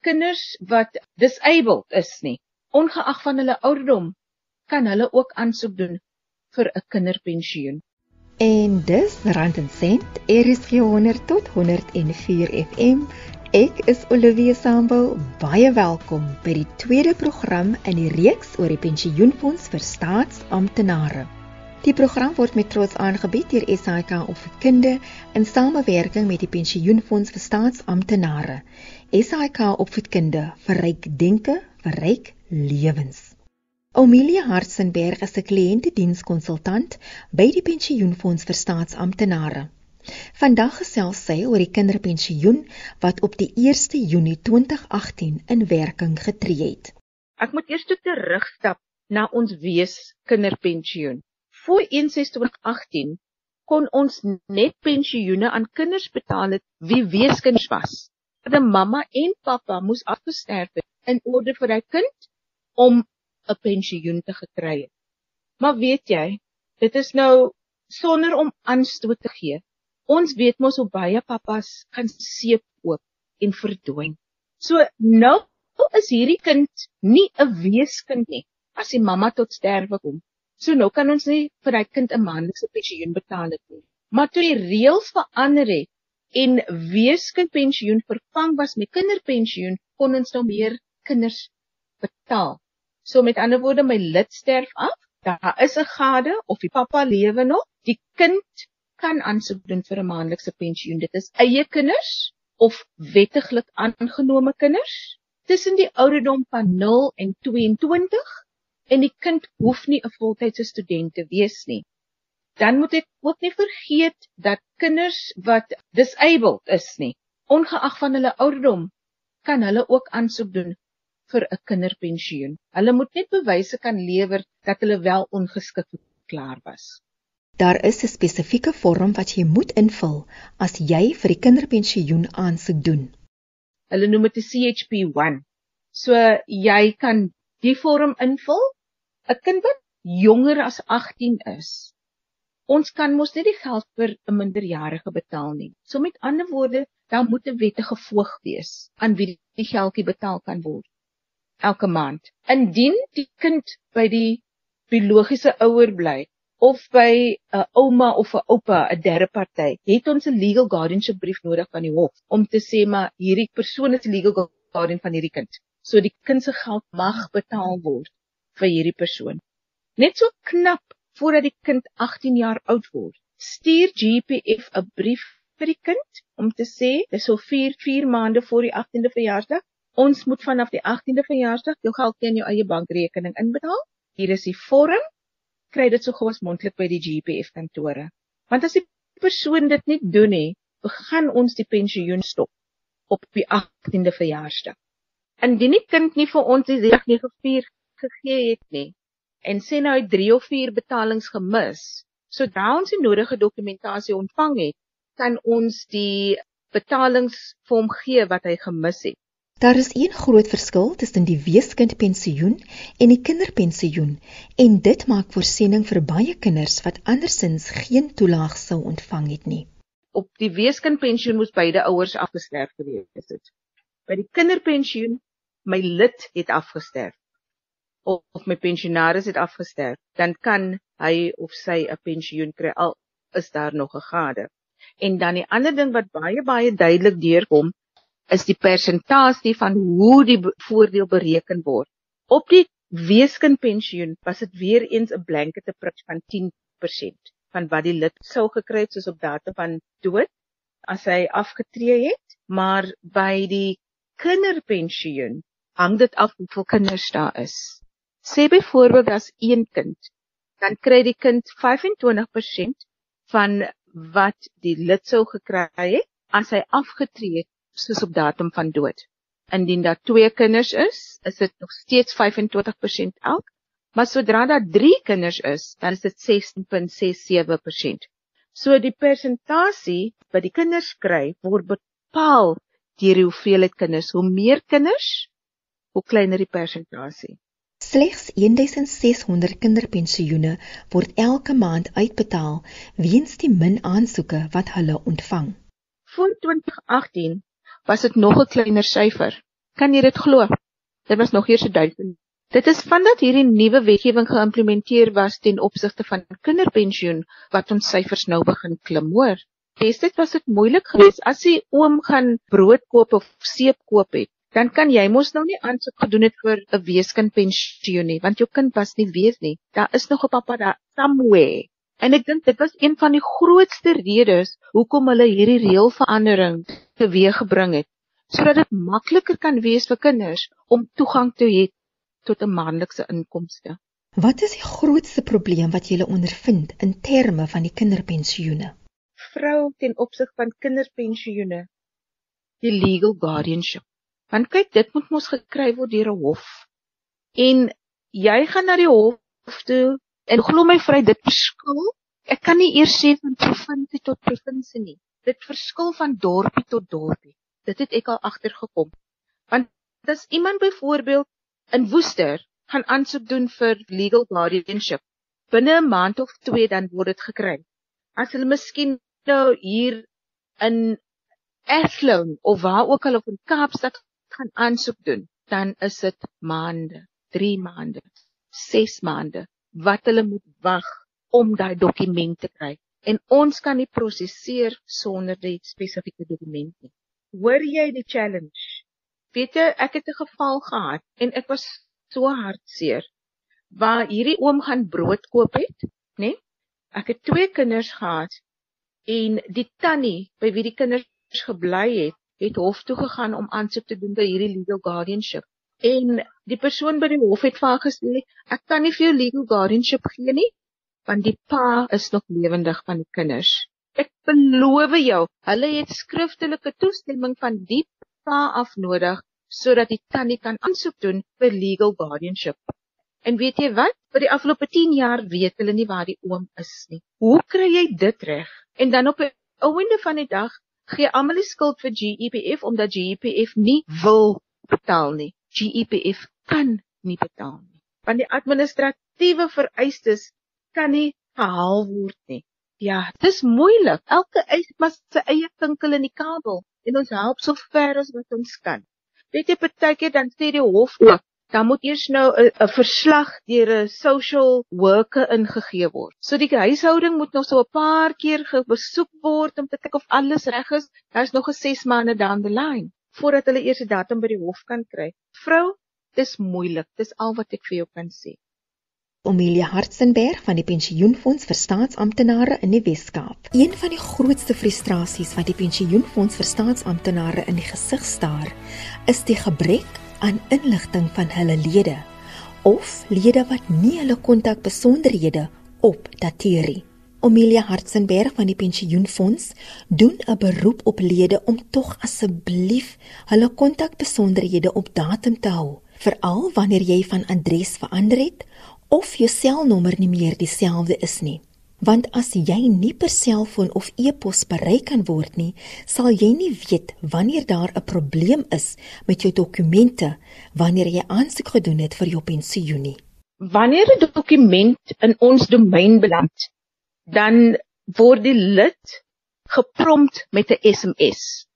kinders wat disabled is nie, ongeag van hulle ouderdom, kan hulle ook aansoek doen vir 'n kinderpensioen. En dis Rand en Sent, RSG 100 tot 104 FM. Ek is Olivia Sambo. Baie welkom by die tweede program in die reeks oor die pensioenfonds vir staatsamptenare. Die program word met trots aangebied deur SAIK Opvoedkunde in samewerking met die Pensioenfonds vir Staatsamptenare. SAIK Opvoedkunde verryk denke, verryk lewens. Omilia Hartzenberg is 'n kliëntedienskonsultant by die Pensioenfonds vir Staatsamptenare. Vandag gesels sy oor die kinderpensioen wat op die 1 Junie 2018 in werking getree het. Ek moet eers terugstap na ons wees kinderpensioen voor 1618 kon ons net pensioene aan kinders betaal het wie weeskinders was. 'n mamma en pappa moes afgesterf het in orde vir hy kind om 'n pensioen te gekry het. Maar weet jy, dit is nou sonder om aanstoot te gee. Ons weet mos hoe baie pappas gaan seep oop en verdwyn. So nou is hierdie kind nie 'n weeskind nie as die mamma tot sterwe kom. So nou kan ons nie vir hy kind 'n maandelikse pensioen betaal het nie. Maar toe die reëls verander het en weeskindpensioen vervang was met kinderpensioen, kon ons nou meer kinders betaal. So met ander woorde, my lid sterf af, daar is 'n gade of die pappa lewe nog, die kind kan aansoek doen vir 'n maandelikse pensioen. Dit is eie kinders of wettiglik aangenome kinders tussen die ouderdom van 0 en 22 en die kind hoef nie 'n voltydse student te wees nie. Dan moet ek ook nie vergeet dat kinders wat disabled is nie, ongeag van hulle ouderdom, kan hulle ook aansoek doen vir 'n kinderpensioen. Hulle moet net bewyse kan lewer dat hulle wel ongeskik klaar was. Daar is 'n spesifieke vorm wat jy moet invul as jy vir die kinderpensioen aansoek doen. Hulle noem dit 'n CHP1. So jy kan die vorm invul 'n kind wat jonger as 18 is. Ons kan mos nie die geld vir 'n minderjarige betaal nie. So met ander woorde, dan moet 'n wettige voog wees aan wie die geldjie betaal kan word elke maand. Indien die kind by die biologiese ouer bly of by 'n ouma of 'n oupa, 'n derde party, het ons 'n legal guardianship brief nodig van die hof om te sê maar hierdie persoon is legal guardian van hierdie kind. So die kind se geld mag betaal word vir hierdie persoon. Net so knap voordat die kind 18 jaar oud word, stuur GPF 'n brief vir die kind om te sê dis so 4 4 maande voor die 18de verjaarsdag. Ons moet vanaf die 18de verjaarsdag jou geld in jou eie bankrekening inbetaal. Hier is die vorm. Kry dit so gou as moontlik by die GPF kantore. Want as die persoon dit nie doen nie, begin ons die pensioen stop op die 18de verjaarsdag. Indien die kind nie vir ons die 94 gegee het nie en sê nou hy 3 of 4 betalings gemis. Sodra ons die nodige dokumentasie ontvang het, kan ons die betalings vir hom gee wat hy gemis het. Daar is een groot verskil tussen die weeskindpensioen en die kinderpensioen en dit maak voorsiening vir baie kinders wat andersins geen toelaag sou ontvang het nie. Op die weeskindpensioen moes beide ouers afgesterf gewees het. By die kinderpensioen my lid het afgesterf of my pensionaris het afgesterf, dan kan hy of sy 'n pensioen kry al is daar nog 'n gade. En dan die ander ding wat baie baie duidelik deurkom, is die persentasie van hoe die voordeel bereken word. Op die weeskindpensioen was dit weer eens 'n blanket approach van 10% van wat die lid sou gekry het soos op datum van dood as hy afgetree het, maar by die kinderpensioen hang dit af hoeveel kinders daar is. Sê byvoorbeeld as een kind, dan kry die kind 25% van wat die lid sou gekry het as hy afgetree het soos op datum van dood. Indien daar twee kinders is, is dit nog steeds 25% elk, maar sodra daar 3 kinders is, dan is dit 16.67%. So die persentasie wat die kinders kry word bepaal deur die hoeveelheid kinders. Hoe meer kinders, hoe kleiner die persentasie. Slegs 1600 kinderpensioene word elke maand uitbetaal weens die min aansoeke wat hulle ontvang. Voor 2018 was dit nog 'n kleiner syfer. Kan jy dit glo? Dit was nog eers 1000. Dit is vandat hierdie nuwe wetgewing geïmplementeer was ten opsigte van kinderpensioen wat ons syfers nou begin klim, hoor. Destyds was dit moeilik geweest as jy oom gaan brood koop of seep koop het. Dan kan jy mos nou nie aansoek gedoen het vir 'n weeskindpensioen nie, want jou kind was nie wees nie. Daar is nog 'n pappa daar somewhere. En ek dink dit was een van die grootste redes hoekom hulle hierdie reëlverandering teweeggebring het, sodat dit makliker kan wees vir kinders om toegang te hê tot 'n maandelikse inkomste. Wat is die grootste probleem wat jy ondervind in terme van die kinderpensioene? Vrou ten opsig van kinderpensioene. Die legal guardianship. Want kyk, dit moet mos gekry word deur 'n hof. En jy gaan na die hof toe En glo my vry, dit verskil. Ek kan nie eers sê van provinsie tot provinsie nie. Dit verskil van dorpie tot dorpie. Dit het ek al agtergekom. Want as iemand byvoorbeeld in Woester gaan aansoek doen vir legal guardianship, binne 'n maand of 2 dan word dit gekry. As hulle miskien nou hier in Athlone of waar ook al op in Kaapstad gaan aansoek doen, dan is dit maande, 3 maande, 6 maande wat hulle moet wag om daai dokument te kry. En ons kan nie prosesseer sonder die spesifieke dokument nie. Hoor jy die challenge? Weet jy, ek het 'n geval gehad en ek was so hartseer waar hierdie oom gaan brood koop het, né? Nee? Ek het twee kinders gehad en die tannie by wie die kinders gebly het, het hof toe gegaan om aansoek te doen by hierdie legal guardianship. En die persoon by die hof het vir haar gesê, ek kan nie vir jou legal guardianship gee nie, want die pa is nog lewendig van die kinders. Ek beloof jou, hulle het skriftelike toestemming van die pa af nodig sodat die tannie kan aansoek doen vir legal guardianship. En weet jy wat? Vir die afgelope 10 jaar weet hulle nie waar die oom is nie. Hoe kry jy dit reg? En dan op 'n einde van die dag gee almal die skuld vir GEPF omdat GEPF nie wil betaal nie. GEPF kan nie betaal nie. Want die administratiewe vereistes kan nie gehaal word nie. Ja, dis moeilik. Elke eis het sy eie kinkel in die kabel en ons help so ver as wat ons kan. Weet jy partykeer dan sê die hof ook, dan moet eers nou 'n verslag deur 'n social worker ingegee word. So die huishouding moet nog so 'n paar keer besoek word om te kyk of alles reg is. Daar's nog 'n 6 maande down the line voordat hulle eers 'n datum by die hof kan kry. Vrou, dis moeilik. Dis al wat ek vir jou kan sê. Omelia Hartzenberg van die Pensioenfonds vir Staatsamptenare in die Wes-Kaap. Een van die grootste frustrasies wat die Pensioenfonds vir Staatsamptenare in die gesig staar, is die gebrek aan inligting van hulle lede of lede wat nie hulle kontakbesonderhede opdateer nie. Omelia Hartzenberg van die Pensioenfonds doen 'n beroep op lede om tog asseblief hulle kontakbesonderhede op datum te hou, veral wanneer jy van adres verander het of jou selnommer nie meer dieselfde is nie. Want as jy nie per selfoon of e-pos bereik kan word nie, sal jy nie weet wanneer daar 'n probleem is met jou dokumente wanneer jy aansoek gedoen het vir jou pensioen nie. Wanneer 'n dokument in ons domein beland, dan word die lid geprompt met 'n SMS.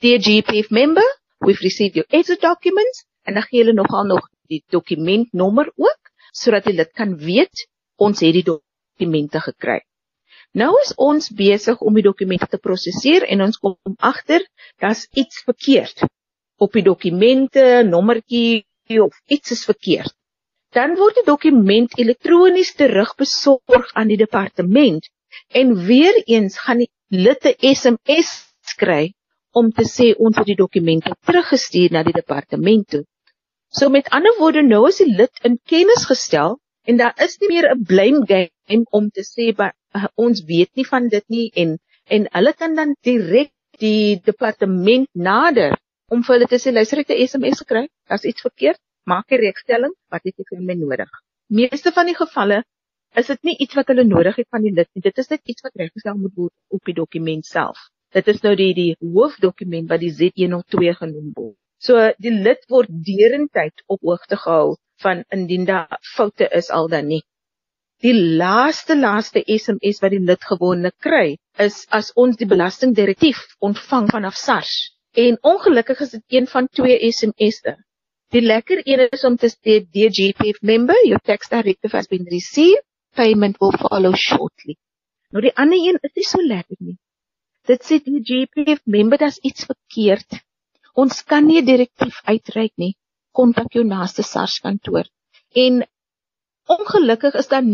Dear GPF member, we've received your exit documents en dan gee hulle nogal nog die dokumentnommer ook sodat die lid kan weet ons het die dokumente gekry. Nou is ons besig om die dokumente te prosesseer en ons kom agter daar's iets verkeerd op die dokumente, nommertjie of iets is verkeerd dan word die dokument elektronies terugbesorg aan die departement en weer eens gaan die lid 'n SMS kry om te sê ons het die dokumente teruggestuur na die departement toe. So met ander woorde nou is die lid in kennis gestel en daar is nie meer 'n blame game om te sê by, uh, ons weet nie van dit nie en en hulle kan dan direk die departement nader om vir hulle te sê luister ek het 'n SMS gekry, daar's iets verkeerd maak 'n regstelling wat het jy vir my nodig. Meeste van die gevalle is dit nie iets wat hulle nodig het van die lid nie. Dit is net iets wat reggestel moet word op die dokument self. Dit is nou die die hoofdokument wat die Z102 genoem word. So die lid word derentyd op hoogte gehou van indien daar foute is al dan nie. Die laaste laaste SMS wat die lid gewoonlik kry is as ons die belastingdirektief ontvang vanaf SARS En ongelukkig is dit een van twee SMS'e. Die lekker een is om te sê DGPF member, your tax directive has been received, payment will follow shortly. Nou die ander een is nie so lekker nie. Dit sê DGPF member dat iets verkeerd. Ons kan nie direktief uitreik nie. Kontak jou naaste SARS kantoor. En ongelukkig is daar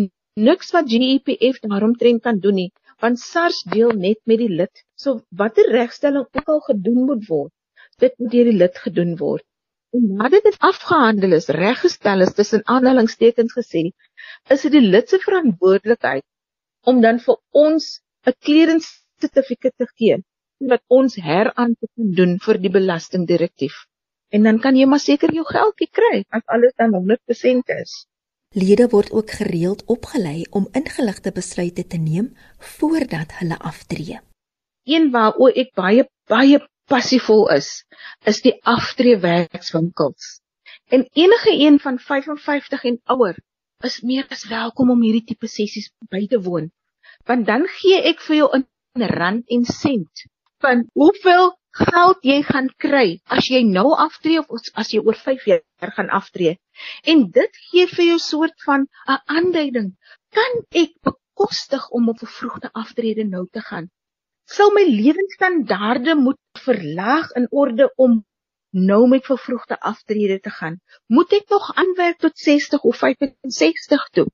niks wat GEPF daaromtrent kan doen nie want SARS deel net met die lid. So watter regstelling ook al gedoen moet word, dit moet deur die lid gedoen word. En nadat dit afgehandel is, reggestel is tussen aanhalingstekens gesê, is dit die lid se verantwoordelikheid om dan vir ons 'n clearance sertifikaat te gee wat ons heraan te doen vir die belastingdirektief. En dan kan jy maar seker jou geldjie kry as alles dan 100% is. Lede word ook gereeld opgelei om ingeligte besluite te neem voordat hulle aftree. Een waaroor ek baie baie passievol is, is die aftreewerkswinkels. En enige een van 55 en ouer is meer as welkom om hierdie tipe sessies by te woon. Want dan gee ek vir jou 'n rand en sent van hoeveel geld jy gaan kry as jy nou aftree of as jy oor 5 jaar gaan aftree. En dit gee vir jou soort van 'n aanduiding. Kan ek bekostig om op 'n vroegte aftrede nou te gaan? Sal my lewensstandaarde moet verlaag in orde om nou met vervroegde aftrede te gaan? Moet ek nog aanwerk tot 60 of 65 toe?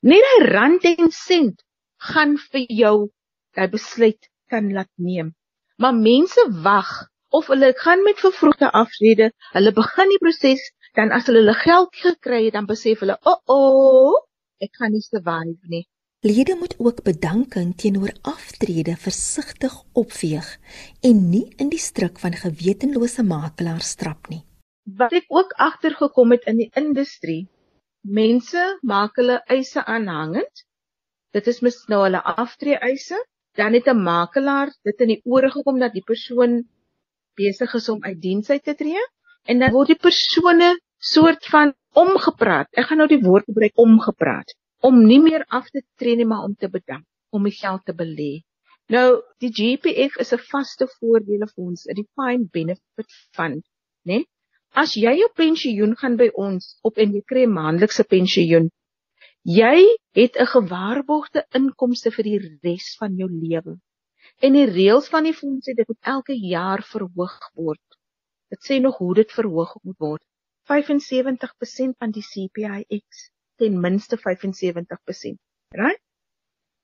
Net 'n rand en sent gaan vir jou daai besluit kan laat neem. Maar mense wag of hulle gaan met vervroegde aftrede, hulle begin die proses, dan as hulle hulle geld gekry het, dan besef hulle, "O, oh, oh, ek gaan nie survive nie." Lede moet ook bedanking teenoor aftrede versigtig opveeg en nie in die struik van gewetenlose makelaars strap nie. Wat ek ook agtergekom het in die industrie, mense maak hulle eise aanhangend. Dit is mis nou hulle aftree eise dan het 'n makelaar dit in die ore gekom dat die persoon besig is om uit diens uit te tree en dan word die persone soort van omgepraat. Ek gaan nou die woord gebruik omgepraat om nie meer af te tree nie maar om te bedank, om die geld te belê. Nou die GPF is 'n vaste voordele fonds, 'n defined benefit fund, né? As jy jou pensioen gaan by ons op en jy kry 'n maandelikse pensioen, Jy het 'n gewaarborgde inkomste vir die res van jou lewe. En die reëls van die fonds sê dit moet elke jaar verhoog word. Dit sê nog hoe dit verhoog moet word. 75% van die CPIX, ten minste 75%. Right?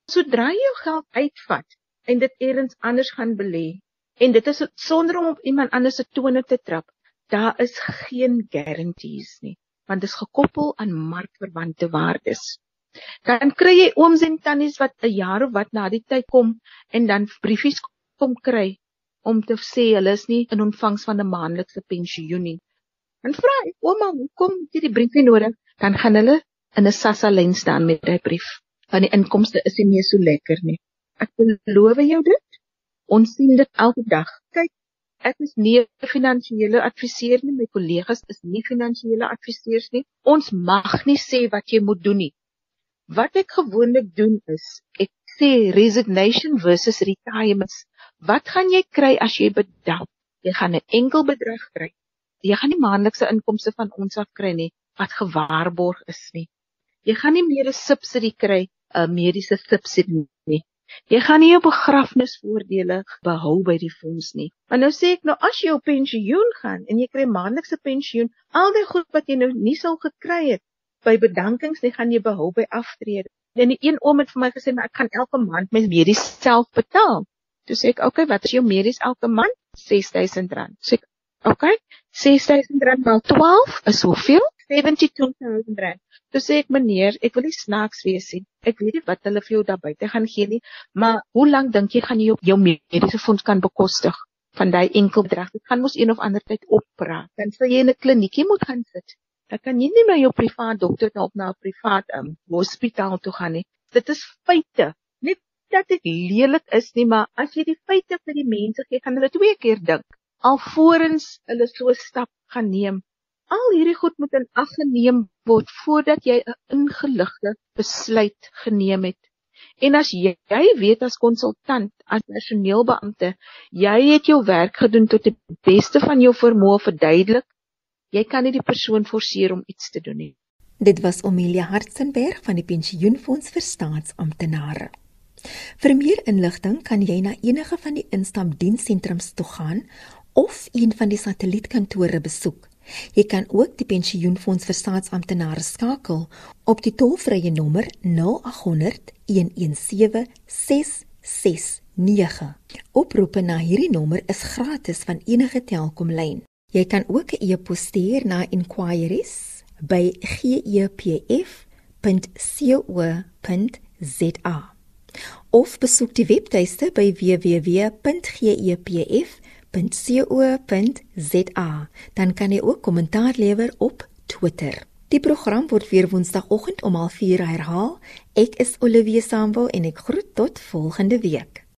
Sodra jy jou geld uitvat en dit eers anders gaan belê en dit is sonder om op iemand anders se tone te trap, daar is geen guarantees nie want dit is gekoppel aan markverwante waardes. Dan kry jy ooms en tannies wat 'n jaar of wat na die tyd kom en dan briefies kom kry om te sê hulle is nie in ontvangs van 'n maandelikse pensioen nie. En vra ek, ouma, hoekom het jy die briefie nodig? Dan gaan hulle in 'n sassa lyn staan met daai brief. Want die inkomste is nie meer so lekker nie. Ek beloof jou dit. Ons sien dit elke dag. Kyk, Ek is nie 'n finansiële adviseur nie, my kollegas is nie finansiële adviseurs nie. Ons mag nie sê wat jy moet doen nie. Wat ek gewoonlik doen is, ek sê resignation versus retirement. Wat gaan jy kry as jy bedank? Jy gaan 'n enkel bedrag kry. Jy gaan nie maandelikse inkomste van ons af kry nie wat gewaarborg is nie. Jy gaan nie meer 'n subsidie kry, 'n mediese subsidie nie. Jy gaan nie jou begrafnisvoordele behou by die fonds nie. Maar nou sê ek nou as jy op pensioen gaan en jy kry maandelikse pensioen, al die goed wat jy nou nie sou gekry het by bedankings nie, gaan jy behou by aftrede. En die een oom het vir my gesê, "Maar ek gaan elke maand my medies self betaal." Toe sê ek, "Oké, okay, wat is jou medies elke maand?" R6000. Sê ek, "Oké, okay, R6000 maal 12 is hoeveel?" R72000. Toe sê ek meneer, ek wil nie snaaks wees nie. Ek weet nie wat hulle vir jou daar buite gaan gee nie, maar hoe lank dink jy gaan jy jou mediese fonds kan bekostig van daai enkel bedrag? Dit gaan mos een of ander tyd oppraat. Dan sal jy in 'n kliniekie moet gaan sit. Dan kan jy nie na jou privaat dokter of na 'n privaat um, hospitaal toe gaan nie. Dit is feite. Net dat dit lelik is nie, maar as jy die feite vir die mense gee, gaan hulle twee keer dink alvorens hulle so 'n stap gaan neem Al hierdie goed moet in ag geneem word voordat jy 'n ingeligte besluit geneem het. En as jy, jy weet as konsultant, as personeelbeampte, jy het jou werk gedoen tot die beste van jou vermoë verduidelik, jy kan nie die persoon forceer om iets te doen nie. Dit was Omelia Hartzenberg van die Pensioenfonds vir Staatsamptenare. Vir meer inligting kan jy na enige van die instapdienssentrums toe gaan of een van die satellietkantore besoek. Jy kan ook die pensioenfonds vir staatsamptenare skakel op die tollvrye nommer 0800 117 669. Oproepe na hierdie nommer is gratis van enige Telkomlyn. Jy kan ook 'n e-pos stuur na inquiries@gepf.co.za of besoek die webtuiste by www.gepf.co.za www.rsg.co.za. Dan kan jy ook kommentaar lewer op Twitter. Die program word weer Woensdagoggend om 04:30 herhaal. Ek is Olivia Sambo en ek groet tot volgende week.